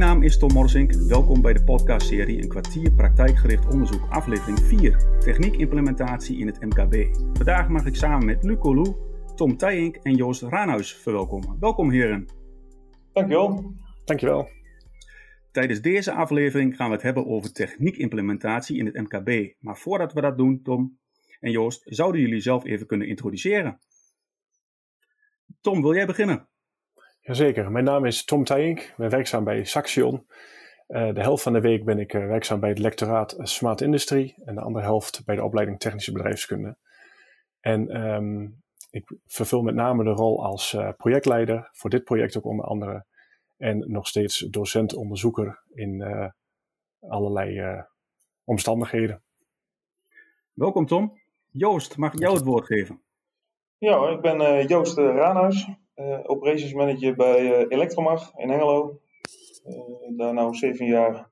naam is Tom Morsink. Welkom bij de podcastserie Een kwartier praktijkgericht onderzoek, aflevering 4. Techniekimplementatie in het MKB. Vandaag mag ik samen met Luc Colou, Tom Tijink en Joost Raanhuis verwelkomen. Welkom heren. Dankjewel. Dankjewel. Tijdens deze aflevering gaan we het hebben over techniekimplementatie in het MKB. Maar voordat we dat doen, Tom en Joost, zouden jullie zelf even kunnen introduceren? Tom, wil jij beginnen? Jazeker, mijn naam is Tom Tijink. Ik ben werkzaam bij Saxion. Uh, de helft van de week ben ik uh, werkzaam bij het lectoraat Smart Industry en de andere helft bij de opleiding Technische Bedrijfskunde. En um, ik vervul met name de rol als uh, projectleider, voor dit project ook onder andere. En nog steeds docent-onderzoeker in allerlei omstandigheden. Welkom Tom. Joost, mag ik jou het woord geven? Ja, ik ben Joost Raanhuis, operations manager bij uh, Electromag in Hengelo. Uh, daar nu zeven jaar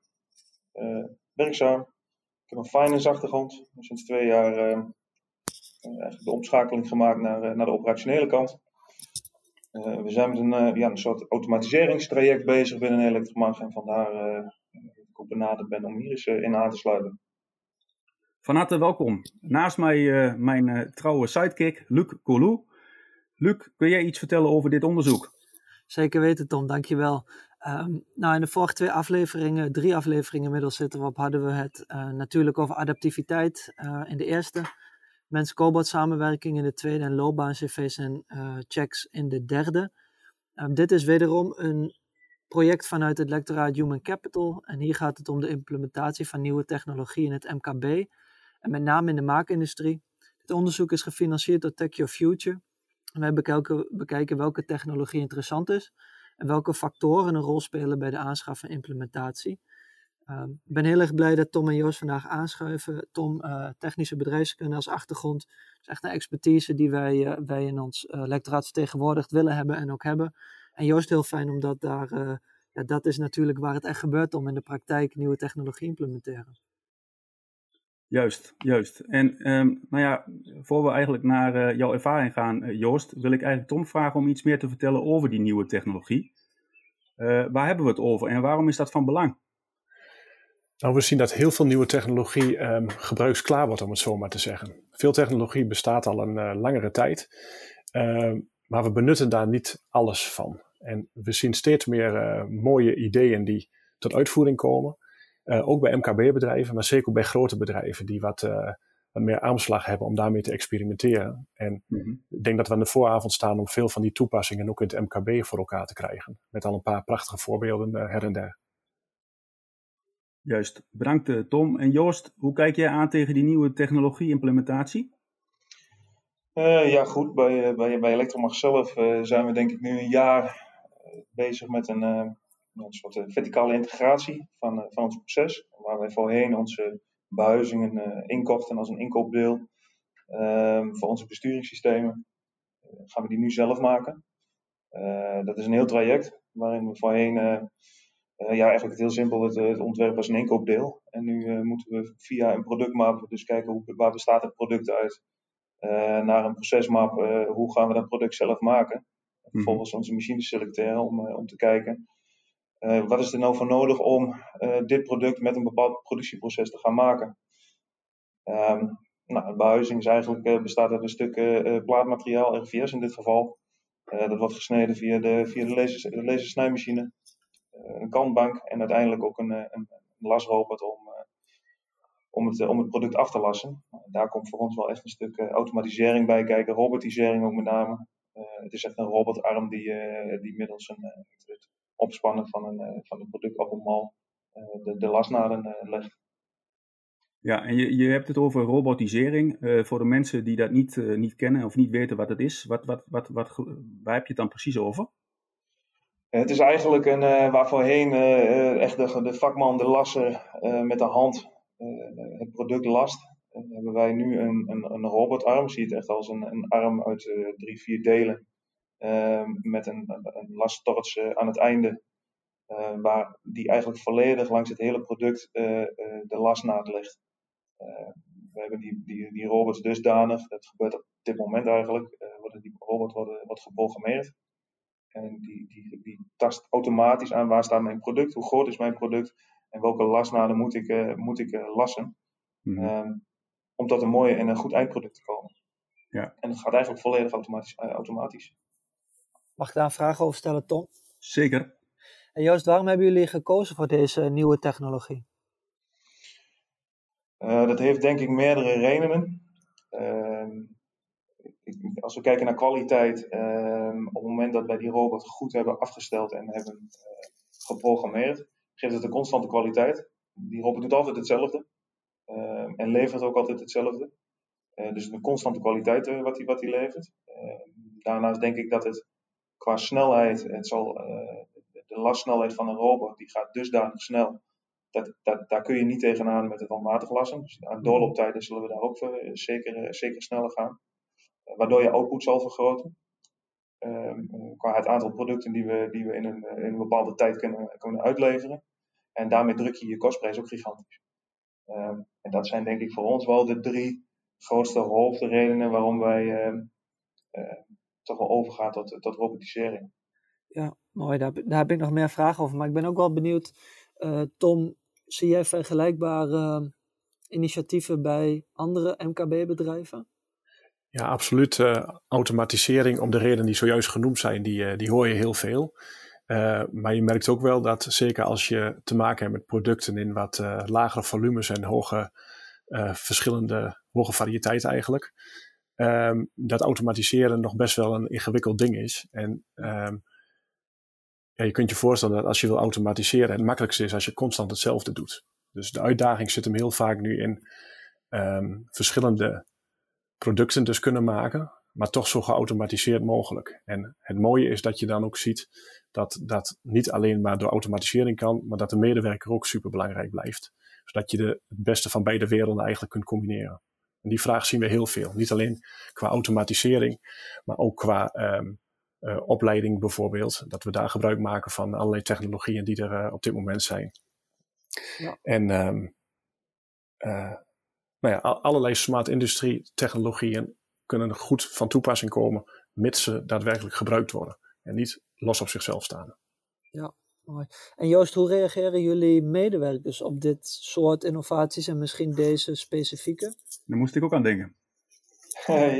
werkzaam. Ik heb een finance achtergrond. Sinds twee jaar de omschakeling gemaakt naar, naar de operationele kant. we zijn met een, ja, een soort automatiseringstraject bezig binnen Electromag. En vandaar dat ik ook benaderd ben om hier eens in aan te sluiten. Van harte welkom. Naast mij mijn trouwe sidekick, Luc Colou. Luc, kun jij iets vertellen over dit onderzoek? Zeker weten, Tom, dankjewel. Um, nou, in de vorige twee afleveringen, drie afleveringen inmiddels zitten we op, hadden we het uh, natuurlijk over adaptiviteit uh, in de eerste, mens-cobot samenwerking in de tweede en loopbaan-cv's en uh, checks in de derde. Um, dit is wederom een project vanuit het lectoraat Human Capital en hier gaat het om de implementatie van nieuwe technologie in het MKB en met name in de maakindustrie. Dit onderzoek is gefinancierd door Tech Your Future wij bekijken, bekijken welke technologie interessant is en welke factoren een rol spelen bij de aanschaf en implementatie. Ehm, ik ben heel erg blij dat Tom en Joost vandaag aanschuiven. Tom, uh, technische bedrijfskunde als achtergrond. Is echt een expertise die wij, uh, wij in ons uh, lectoraat vertegenwoordigd willen hebben en ook hebben. En Joost, heel fijn omdat daar, ja, dat is natuurlijk waar het echt gebeurt om in de praktijk nieuwe technologie implementeren. Juist, juist. En um, nou ja, voor we eigenlijk naar uh, jouw ervaring gaan, uh, Joost, wil ik eigenlijk Tom vragen om iets meer te vertellen over die nieuwe technologie. Uh, waar hebben we het over en waarom is dat van belang? Nou, we zien dat heel veel nieuwe technologie um, gebruiksklaar wordt, om het zo maar te zeggen. Veel technologie bestaat al een langere tijd, ehm, maar we benutten daar niet alles van. En we zien steeds meer mooie ideeën die tot uitvoering komen. Uh, ook bij MKB-bedrijven, maar zeker ook bij grote bedrijven die wat, uh, wat meer aanslag hebben om daarmee te experimenteren. En mm -hmm. ik denk dat we aan de vooravond staan om veel van die toepassingen ook in het MKB voor elkaar te krijgen. Met al een paar prachtige voorbeelden uh, her en der. Juist, bedankt Tom. En Joost, hoe kijk jij aan tegen die nieuwe technologie-implementatie? ja, goed. Bij, bij, bij Electromag zelf zijn we denk ik nu een jaar bezig met een een soort eh, verticale integratie van, eh, van ons proces. Waar wij voorheen onze behuizingen eh, inkochten als een inkoopdeel ehm, voor onze besturingssystemen. gaan we die nu zelf maken. dat is een heel traject waarin we voorheen ja, eigenlijk het heel simpel het, het ontwerp als een inkoopdeel. En nu moeten we via een productmap dus kijken hoe, waar bestaat het product uit. Naar een procesmap, hoe gaan we dat product zelf maken. Mhm. Vervolgens onze machines selecteren om, om te kijken uh, wat is er nou voor nodig om uh, dit product met een bepaald productieproces te gaan maken? Um, nou, behuizing is eigenlijk, uh, bestaat uit een stuk plaatmateriaal, RVS in dit geval. dat wordt gesneden via de, via de, lasers, de lasersnijmachine, een kantbank en uiteindelijk ook een, een, lasrobot om, om, het, om het product af te lassen. daar komt voor ons wel echt een stuk automatisering bij kijken, robotisering ook met name. het is echt een robotarm die, die middels een, opspannen van een, eh, van een product op een mal eh, de, de lasnaden eh, legt. Ja, en je, je hebt het over robotisering. Uh, voor de mensen die dat niet, uh, niet kennen of niet weten wat het is, wat, wat, wat, wat, waar heb je het dan precies over? Het is eigenlijk een, uh, waar voorheen echt de, de, vakman, de lasser, met de hand het product last. hebben wij nu een, een, een robotarm, zie je het echt als een, een arm uit drie, vier delen. Ehm, met een, een eh, aan het einde, eh, waar die eigenlijk volledig langs het hele product eh, de lasnaad ligt. we hebben die, die, die robots dusdanig, dat gebeurt op dit moment eigenlijk, worden die robot wordt, wordt geprogrammeerd. En die, die, die tast automatisch aan waar staat mijn product, hoe groot is mijn product en welke lasnaden moet ik, moet ik lassen. Mm om tot een mooie en een goed eindproduct te komen. Ja. En het gaat eigenlijk volledig automatisch. automatisch. Mag ik daar een vraag over stellen, Tom? Zeker. En Joost, waarom hebben jullie gekozen voor deze nieuwe technologie? Uh, dat heeft denk ik meerdere redenen. Uh, als we kijken naar kwaliteit, uh, op het moment dat wij die robot goed hebben afgesteld en hebben eh, geprogrammeerd, geeft het een constante kwaliteit. Die robot doet altijd hetzelfde ehm, en levert ook altijd hetzelfde. Eh, dus een constante kwaliteit wat hij wat levert. Ehm, daarnaast denk ik dat het qua snelheid, het zal, de lassnelheid van een robot die gaat dusdanig snel dat, dat, daar kun je niet tegenaan met het handmatig lassen. Dus aan doorlooptijden zullen we daar ook uh, zeker, eh, zeker sneller gaan. Waardoor je output zal vergroten. Ehm, qua het aantal producten die we, die we in, een, in een bepaalde tijd kunnen, kunnen uitleveren. En daarmee druk je je kostprijs ook gigantisch. Ehm, en dat zijn denk ik voor ons wel de drie grootste hoofdredenen waarom wij ehm, toch wel overgaan tot, tot robotisering. Ja, mooi. Daar, daar heb ik nog meer vragen over. Maar ik ben ook wel benieuwd, Tom, Zie jij vergelijkbare ehm, initiatieven bij andere MKB-bedrijven? Ja, absoluut. Uh, automatisering, om de redenen die zojuist genoemd zijn, die, uh, die hoor je heel veel. Uh, maar je merkt ook wel dat, zeker als je te maken hebt met producten in wat lagere volumes en hoge, verschillende, hoge variëteit eigenlijk, um, dat automatiseren nog best wel een ingewikkeld ding is. En um, ja, je kunt je voorstellen dat als je wil automatiseren, het makkelijkste is als je constant hetzelfde doet. Dus de uitdaging zit hem heel vaak nu in um, verschillende producten dus kunnen maken, maar toch zo geautomatiseerd mogelijk. En het mooie is dat je dan ook ziet dat dat niet alleen maar door automatisering kan, maar dat de medewerker ook super belangrijk blijft. Zodat je de, het beste van beide werelden eigenlijk kunt combineren. En die vraag zien we heel veel. Niet alleen qua automatisering, maar ook qua um, uh, opleiding bijvoorbeeld. Dat we daar gebruik maken van allerlei technologieën die er uh, op dit moment zijn. Ja. En um, uh, nou ja, allerlei smart industrie technologieën kunnen goed van toepassing komen, mits ze daadwerkelijk gebruikt worden. En niet los op zichzelf staan. Ja, mooi. En Joost, hoe reageren jullie medewerkers op dit soort innovaties en misschien deze specifieke? Daar moest ik ook aan denken.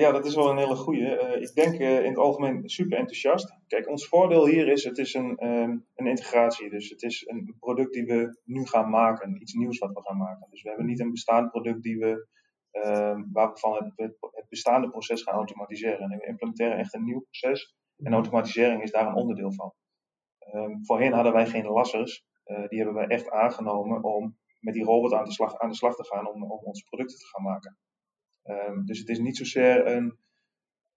ja, dat is wel een hele goede. Uh, ik denk uh, in het algemeen super enthousiast. Kijk, ons voordeel hier is, het is een, um, een integratie. Dus het is een product die we nu gaan maken. Iets nieuws wat we gaan maken. Dus we hebben niet een bestaand product die we, uh, waar we van het, het, bestaande proces gaan automatiseren. En we implementeren echt een nieuw proces. En automatisering is daar een onderdeel van. Um, voorheen hadden wij geen lassers. Uh, die hebben wij echt aangenomen om met die robot aan de slag, aan de slag te gaan om, om onze producten te gaan maken. Um, dus het is niet zozeer een,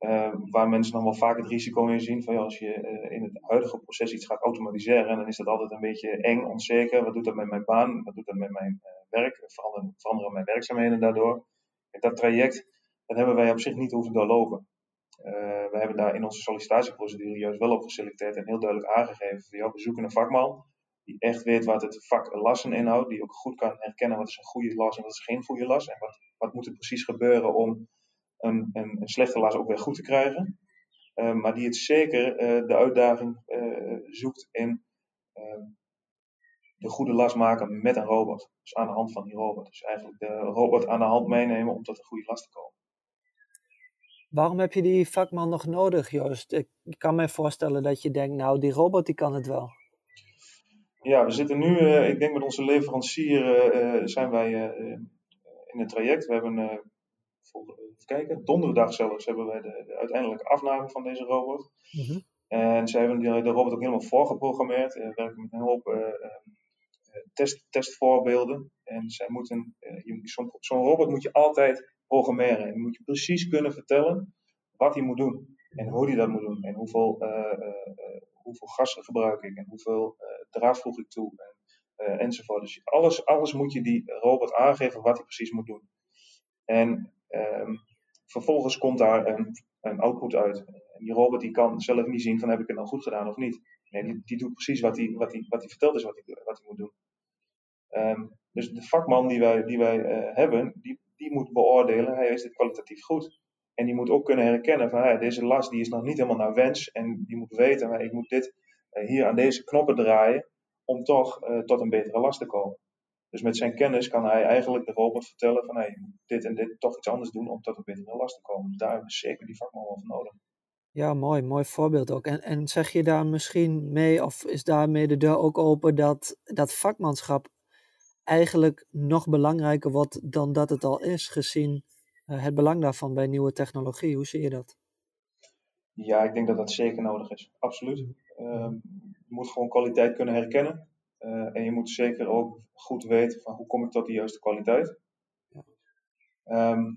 uh, waar mensen nog wel vaak het risico in zien van ja, als je uh, in het huidige proces iets gaat automatiseren, dan is dat altijd een beetje eng, onzeker. Wat doet dat met mijn baan? Wat doet dat met mijn uh, werk? Veranderen, veranderen mijn werkzaamheden daardoor? En dat traject, dat hebben wij op zich niet hoeven doorlopen. We hebben daar in onze sollicitatieprocedure juist wel op geselecteerd en heel duidelijk aangegeven van we zoeken een vakman die echt weet wat het vak lassen inhoudt, die ook goed kan herkennen wat is een goede las en wat is geen goede las en wat, wat moet er precies gebeuren om een, een, een slechte las ook weer goed te krijgen. Uh, maar die het zeker uh, de uitdaging zoekt in de goede las maken met een robot. Dus aan de hand van die robot. Dus eigenlijk de robot aan de hand meenemen om tot een goede las te komen. Waarom heb je die vakman nog nodig, Joost? Ik kan me voorstellen dat je denkt, nou, die robot die kan het wel. Ja, we zitten nu, uh, ik denk met onze leverancier uh, zijn wij in het traject. We hebben, even kijken, donderdag zelfs hebben wij de, de uiteindelijke afname van deze robot. Mm -hmm. En ze hebben de, de, robot ook helemaal voorgeprogrammeerd. We werken met een hoop test, testvoorbeelden. En zij moeten, zo'n zo robot moet je altijd programmeren. En moet je precies kunnen vertellen wat hij moet doen. En hoe hij dat moet doen. En hoeveel, hoeveel gassen gebruik ik. En hoeveel draad voeg ik toe en, enzovoort. Dus alles, alles moet je die robot aangeven wat hij precies moet doen. En um, vervolgens komt daar een, een output uit. En die robot die kan zelf niet zien van heb ik het nou goed gedaan of niet. Nee, die, die doet precies wat hij, wat wat verteld is wat hij, wat moet doen. Um, dus de vakman die wij, die wij hebben, die, die moet beoordelen, hij is dit kwalitatief goed. En die moet ook kunnen herkennen van deze last die is nog niet helemaal naar wens. En die moet weten, hey, ik moet dit hier aan deze knoppen draaien om toch tot een betere last te komen. Dus met zijn kennis kan hij eigenlijk de robot vertellen van hey, je moet dit en dit toch iets anders doen om tot een betere last te komen. Dus daar hebben we zeker die vakman wel voor nodig. Ja, mooi, mooi voorbeeld ook. En, en zeg je daar misschien mee, of is daarmee de deur ook open, dat dat vakmanschap eigenlijk nog belangrijker wordt dan dat het al is, gezien uh, het belang daarvan bij nieuwe technologie? Hoe zie je dat? Ja, ik denk dat dat zeker nodig is. Absoluut. Uh, je moet gewoon kwaliteit kunnen herkennen. Uh, en je moet zeker ook goed weten van hoe kom ik tot de juiste kwaliteit. Um,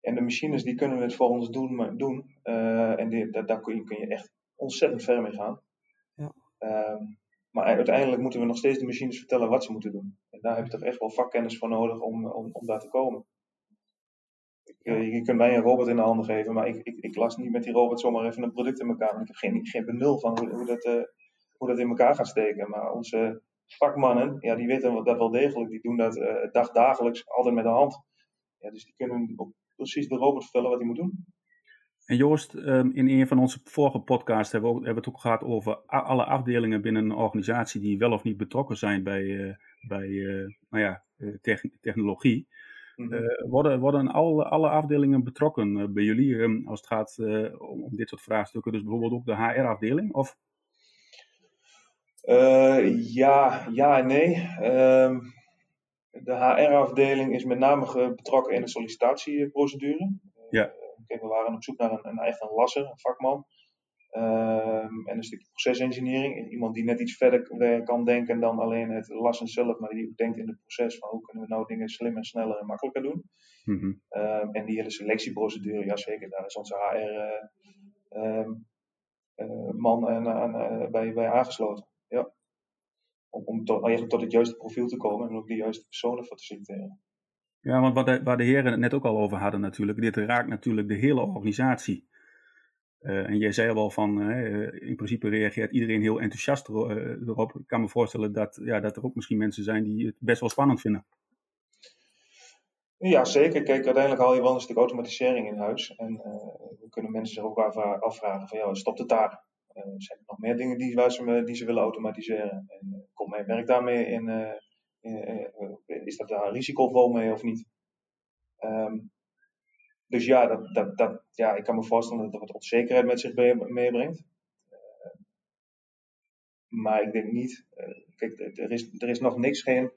en de machines die kunnen het voor ons doen. doen uh, en die, daar, daar kun, je, kun je echt ontzettend ver mee gaan. Ja. Um, maar uiteindelijk moeten we nog steeds de machines vertellen wat ze moeten doen. En daar heb je toch echt wel vakkennis voor nodig om, om, om daar te komen. Ik, uh, je kunt mij een robot in de handen geven, maar ik, ik, ik las niet met die robot zomaar even een product in elkaar. Ik heb geen, geen benul van hoe, hoe, dat, uh, hoe dat in elkaar gaat steken. Maar onze vakmannen, ja, die weten dat wel degelijk. Die doen dat uh, dagdagelijks, altijd met de hand. Ja, dus die kunnen op precies de robot vertellen wat hij moet doen. En Joost, ehm, in een van onze vorige podcasts hebben we, ook, hebben het ook gehad over alle afdelingen binnen een organisatie die wel of niet betrokken zijn bij, uh, bij uh, nou ja, technologie. Mm -hmm. worden, worden alle, alle afdelingen betrokken bij jullie um, als het gaat om, om, dit soort vraagstukken? Dus bijvoorbeeld ook de HR-afdeling? Of? ja, ja en nee. Um, de HR-afdeling is met name betrokken in de sollicitatieprocedure. Ja. Kijk, we waren op zoek naar een, een een lasser, een vakman. Um, en een stukje procesengineering. Iemand die net iets verder kan denken dan alleen het lassen zelf, maar die ook denkt in het proces van hoe kunnen we nou dingen slimmer, sneller en makkelijker doen. Mm -hmm. um, en die hele selectieprocedure, ja zeker, daar is onze HR uh, um, uh, man en, uh, bij, bij aangesloten. Ja om, om tot, eigenlijk tot het juiste profiel te komen en ook de juiste personen voor te selecteren. Ja, want waar de heren het net ook al over hadden natuurlijk, dit raakt natuurlijk de hele organisatie. Uh, en jij zei al van, uh, in principe reageert iedereen heel enthousiast uh, erop. Ik kan me voorstellen dat, ja, dat er ook misschien mensen zijn die het best wel spannend vinden. Ja, zeker. Kijk, uiteindelijk haal je wel een stuk automatisering in huis. En we kunnen mensen zich ook afvragen van, ja, stopt het daar? Uh, zijn er nog meer dingen die, ze, die ze willen automatiseren? En uh, komt mijn werk daarmee uh, in is dat daar een risicovol mee of niet? Um, dus ja, dat, dat, dat, ja, ik kan me voorstellen dat dat wat onzekerheid met zich meebrengt. maar ik denk niet, kijk, er is, er is nog niks, geen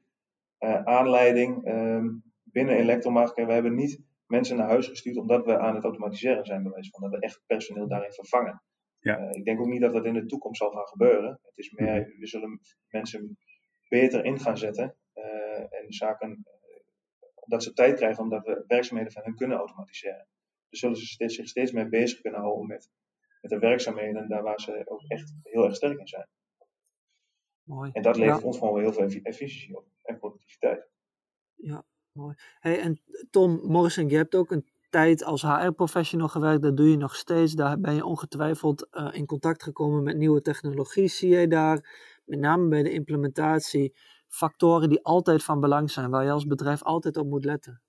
aanleiding um, binnen Elektromarkt. We hebben niet mensen naar huis gestuurd omdat we aan het automatiseren zijn, bewijs van dat we echt personeel daarin vervangen. Ja. Ik denk ook niet dat dat in de toekomst zal gaan gebeuren. Het is meer, mhm. we zullen mensen beter in gaan zetten uh, en zaken, uh, dat ze tijd krijgen omdat we werkzaamheden van hen kunnen automatiseren. Dus zullen ze steeds, zich steeds meer bezig kunnen houden met, met de werkzaamheden daar waar ze ook echt heel erg sterk in zijn. Mooi. En dat levert ja. ons gewoon heel veel efficiëntie op en productiviteit. Ja, mooi. Hey, en Tom Morrison, je hebt ook een tijd als HR-professional gewerkt, dat doe je nog steeds. Daar ben je ongetwijfeld uh, in contact gekomen met nieuwe technologie. Zie je daar, met name bij de implementatie, factoren die altijd van belang zijn, waar je als bedrijf altijd op moet letten?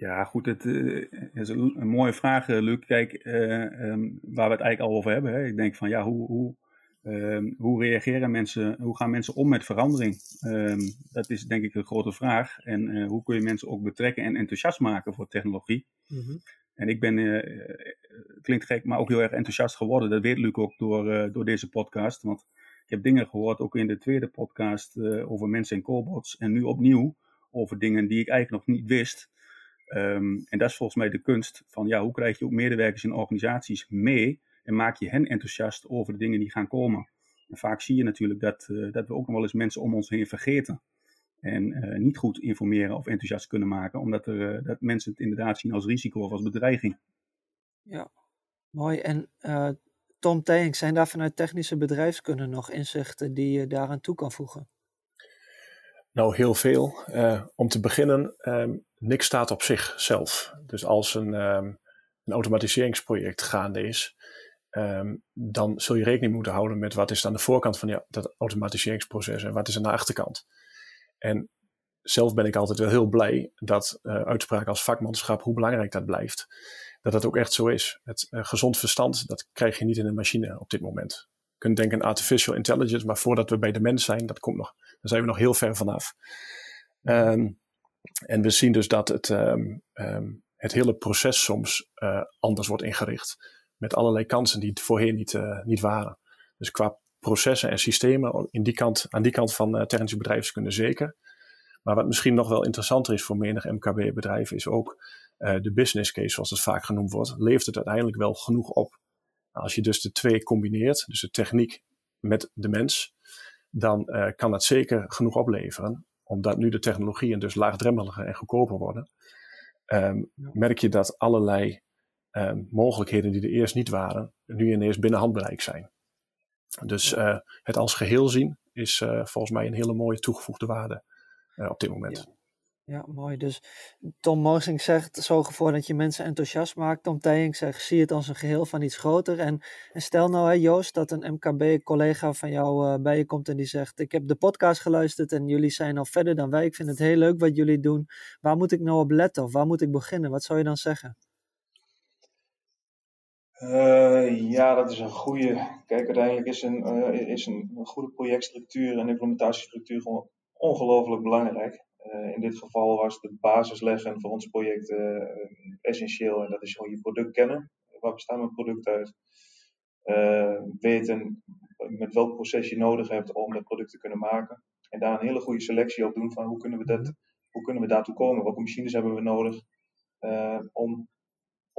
Ja, goed, het uh, is een, een, mooie vraag, Luc. Kijk, uh, um, waar we het eigenlijk al over hebben. Hè. Ik denk van ja, hoe, hoe, um, hoe reageren mensen, hoe gaan mensen om met verandering? Um, dat is denk ik een grote vraag. En uh, hoe kun je mensen ook betrekken en enthousiast maken voor technologie? Mm -hmm. En ik ben, klinkt gek, maar ook heel erg enthousiast geworden. Dat weet Luc ook door, door deze podcast. Want ik heb dingen gehoord, ook in de tweede podcast, over mensen en cobots. En nu opnieuw over dingen die ik eigenlijk nog niet wist. Um, en dat is volgens mij de kunst van, ja, hoe krijg je ook medewerkers in organisaties mee en maak je hen enthousiast over de dingen die gaan komen. En vaak zie je natuurlijk dat, uh, dat we ook nog wel eens mensen om ons heen vergeten. En uh, niet goed informeren of enthousiast kunnen maken, omdat er, dat mensen het inderdaad zien als risico of als bedreiging. Ja, mooi. En Tom Teying, zijn daar vanuit technische bedrijfskunde nog inzichten die je daaraan toe kan voegen? Nou, heel veel. om te beginnen, um, niks staat op zichzelf. Dus als een, um, een automatiseringsproject gaande is, Um, dan zul je rekening moeten houden met wat is aan de voorkant van ja, dat automatiseringsproces en wat is aan de achterkant. En zelf ben ik altijd wel heel blij dat uh, uitspraken als vakmanschap, hoe belangrijk dat blijft, dat dat ook echt zo is. Het uh, gezond verstand, dat krijg je niet in een machine op dit moment. Je kunt denken aan artificial intelligence, maar voordat we bij de mens zijn, dat komt nog, daar zijn we nog heel ver vanaf. Um, en we zien dus dat het, um, um, het hele proces soms uh, anders wordt ingericht. Met allerlei kansen die het voorheen niet, niet waren. Dus qua processen en systemen in die kant, aan die kant van uh, technische bedrijfskunde zeker. Maar wat misschien nog wel interessanter is voor menig MKB-bedrijf is ook de business case, zoals het vaak genoemd wordt. Levert het uiteindelijk wel genoeg op? Nou, als je dus de twee combineert, dus de techniek met de mens, dan uh, kan dat zeker genoeg opleveren. Omdat nu de technologieën dus laagdrempeliger en goedkoper worden, um, merk je dat allerlei um, mogelijkheden die er eerst niet waren, nu ineens binnen handbereik zijn. Dus uh, het als geheel zien is uh, volgens mij een hele mooie toegevoegde waarde op dit moment. Ja. Ja. mooi. Dus Tom Morsing zegt, zorg ervoor dat je mensen enthousiast maakt. Tom Tijing zegt, zie het als een geheel van iets groter. En, stel nou, hè, Joost, dat een MKB-collega van jou bij je komt en die zegt, ik heb de podcast geluisterd en jullie zijn al verder dan wij. Ik vind het heel leuk wat jullie doen. Waar moet ik nou op letten of waar moet ik beginnen? Wat zou je dan zeggen? Uh, ja, dat is een goede. Kijk, uiteindelijk is een, uh, is een, goede projectstructuur en implementatiestructuur gewoon ongelooflijk belangrijk. Uh, in dit geval was de basis leggen voor ons project essentieel en dat is gewoon je product kennen. Waar bestaat mijn product uit? weten met welk proces je nodig hebt om dat product te kunnen maken. En daar een hele goede selectie op doen van hoe kunnen we, dat, hoe kunnen we daartoe komen? Welke machines hebben we nodig om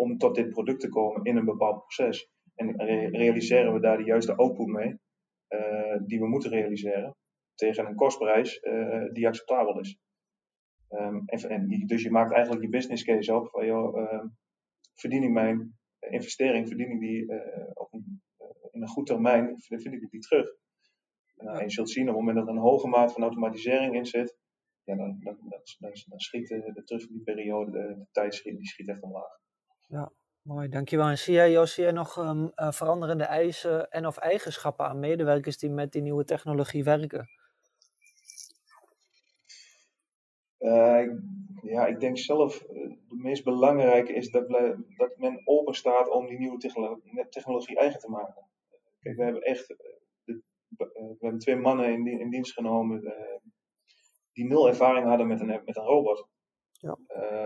om tot dit product te komen in een bepaald proces. En realiseren we daar de juiste output mee, die we moeten realiseren, tegen een kostprijs die acceptabel is. Um, en, en, dus je maakt eigenlijk je business case op van, joh, uh, verdien ik mijn investering, verdien ik die op een, in een goed termijn, vind ik die terug. en je zult zien, op het moment dat er een hoge mate van automatisering in zit, ja, dan, dan, dan, dan, schiet de, de terugverdienperiode, de, de tijd schiet, die schiet echt omlaag. Ja, mooi, dankjewel. En zie jij, Jos, zie jij nog um, uh, veranderende eisen en of eigenschappen aan medewerkers die met die nieuwe technologie werken? Uh, ja, ik denk zelf, uh, de meest belangrijke is dat, dat men open staat om die nieuwe technologie, technologie eigen te maken. Kijk, we hebben echt, de, we hebben twee mannen in, in dienst genomen die nul ervaring hadden met een, met een robot. Ja.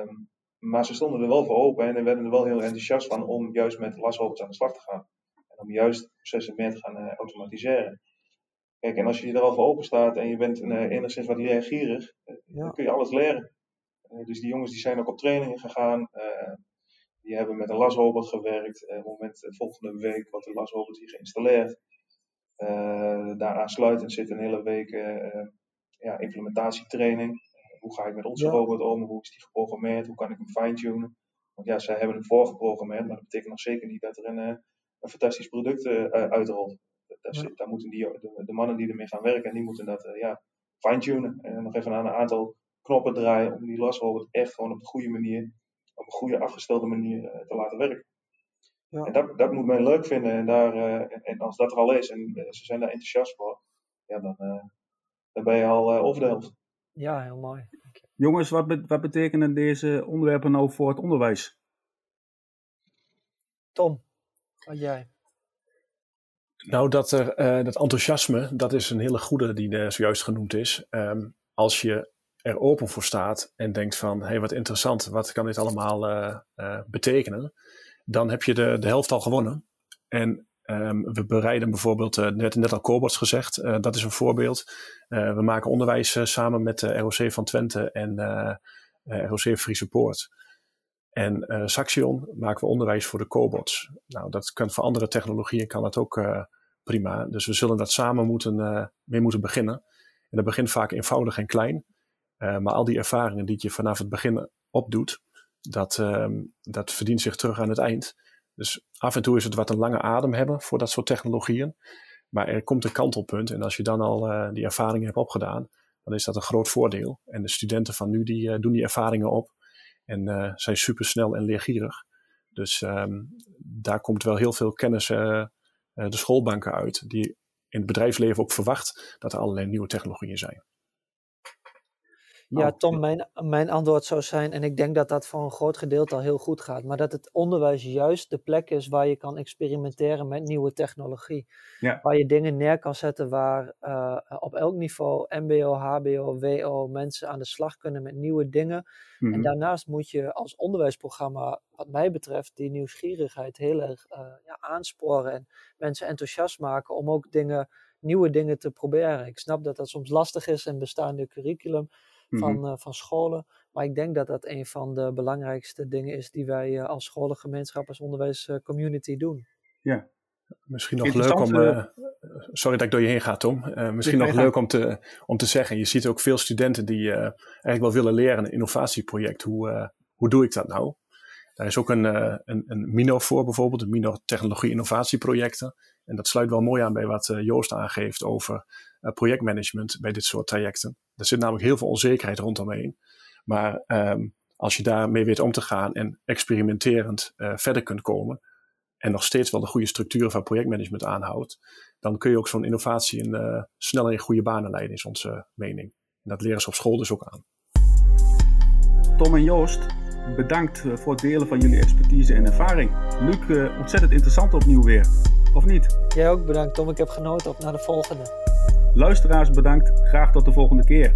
Um, maar ze stonden er wel voor open en werden er wel heel enthousiast van om juist met lasrobots aan de slag te gaan. En om juist processen meer te gaan uh, automatiseren. Kijk, en als je er al voor open staat en je bent uh, enigszins wat leergierig, uh, ja. dan kun je alles leren. dus die jongens die zijn ook op trainingen gegaan. die hebben met een lasrobot gewerkt. op het moment, volgende week wordt de lasrobot hier geïnstalleerd. daar aansluitend zit een hele week ja, implementatietraining. Hoe ga ik met onze ja. robot om? Hoe is die geprogrammeerd? Hoe kan ik hem fine-tunen? Want ja, zij hebben hem voorgeprogrammeerd, maar dat betekent nog zeker niet dat er een, eh, een fantastisch product uh, uitrolt. Daar, ja. daar, moeten die, de, de, mannen die ermee gaan werken, die moeten dat uh, ja, fine-tunen. En nog even aan een aantal knoppen draaien om die lasrobot echt gewoon op de goede manier, op een goede afgestelde manier te laten werken. Ja. En dat, dat moet men leuk vinden. En, daar, en, en, als dat er al is en ze zijn daar enthousiast voor, ja, dan, dan ben je al over de helft. Ja, heel mooi. Jongens, wat, be wat betekenen deze onderwerpen nou voor het onderwijs? Tom, wat jij? Nou, dat, er, uh, dat enthousiasme, dat is een hele goede die er zojuist genoemd is. Um, als je er open voor staat en denkt van, hé, hey, wat interessant, wat kan dit allemaal uh, uh, betekenen? Dan heb je de, de helft al gewonnen. En Um, we bereiden bijvoorbeeld, uh, net, net al Cobots gezegd, uh, dat is een voorbeeld. Uh, we maken onderwijs samen met de ROC van Twente en ROC Friese Poort. En Saxion maken we onderwijs voor de cobots. Nou, dat kan voor andere technologieën kan dat ook prima. Dus we zullen dat samen moeten, mee moeten beginnen. En dat begint vaak eenvoudig en klein. maar al die ervaringen die je vanaf het begin opdoet, dat, um, dat verdient zich terug aan het eind. Dus af en toe is het wat een lange adem hebben voor dat soort technologieën. Maar er komt een kantelpunt en als je dan al uh, die ervaringen hebt opgedaan, dan is dat een groot voordeel. En de studenten van nu die uh, doen die ervaringen op en uh, zijn super snel en leergierig. Dus um, daar komt wel heel veel kennis de schoolbanken uit, die in het bedrijfsleven ook verwacht dat er allerlei nieuwe technologieën zijn. Ja, Oh, Tom, mijn, mijn antwoord zou zijn, en ik denk dat dat voor een groot gedeelte al heel goed gaat, maar dat het onderwijs juist de plek is waar je kan experimenteren met nieuwe technologie. Ja. Waar je dingen neer kan zetten waar eh, op elk niveau, MBO, HBO, WO, mensen aan de slag kunnen met nieuwe dingen. mhm. En daarnaast moet je als onderwijsprogramma, wat mij betreft, die nieuwsgierigheid heel erg eh, ja, aansporen en mensen enthousiast maken om ook dingen, nieuwe dingen te proberen. Ik snap dat dat soms lastig is in bestaande curriculum Mhm. Van, eh, van scholen, maar ik denk dat dat een van de belangrijkste dingen is die wij eh, als scholengemeenschap, als onderwijscommunity doen. Misschien nog leuk om. eh, eh, sorry dat ik door je heen ga, Tom. Eh, misschien nog leuk om te, om te zeggen. Je ziet ook veel studenten die eh, eigenlijk wel willen leren een innovatieproject. Hoe, eh, hoe doe ik dat nou? Daar is ook een, eh, een, een MINO voor bijvoorbeeld, een MINO Technologie Innovatieprojecten. En dat sluit wel mooi aan bij wat eh, Joost aangeeft over eh, projectmanagement bij dit soort trajecten. Er zit namelijk heel veel onzekerheid rondomheen. Maar ehm, als je daarmee weet om te gaan en experimenterend verder kunt komen, en nog steeds wel de goede structuren van projectmanagement aanhoudt, dan kun je ook zo'n innovatie in, eh, sneller in goede banen leiden, is onze mening. En dat leren ze op school dus ook aan. Tom en Joost, bedankt eh, voor het delen van jullie expertise en ervaring. Luc, eh, ontzettend interessant opnieuw weer. Of niet? Jij ook bedankt Tom, ik heb genoten op naar de volgende. Luisteraars bedankt. Graag tot de volgende keer.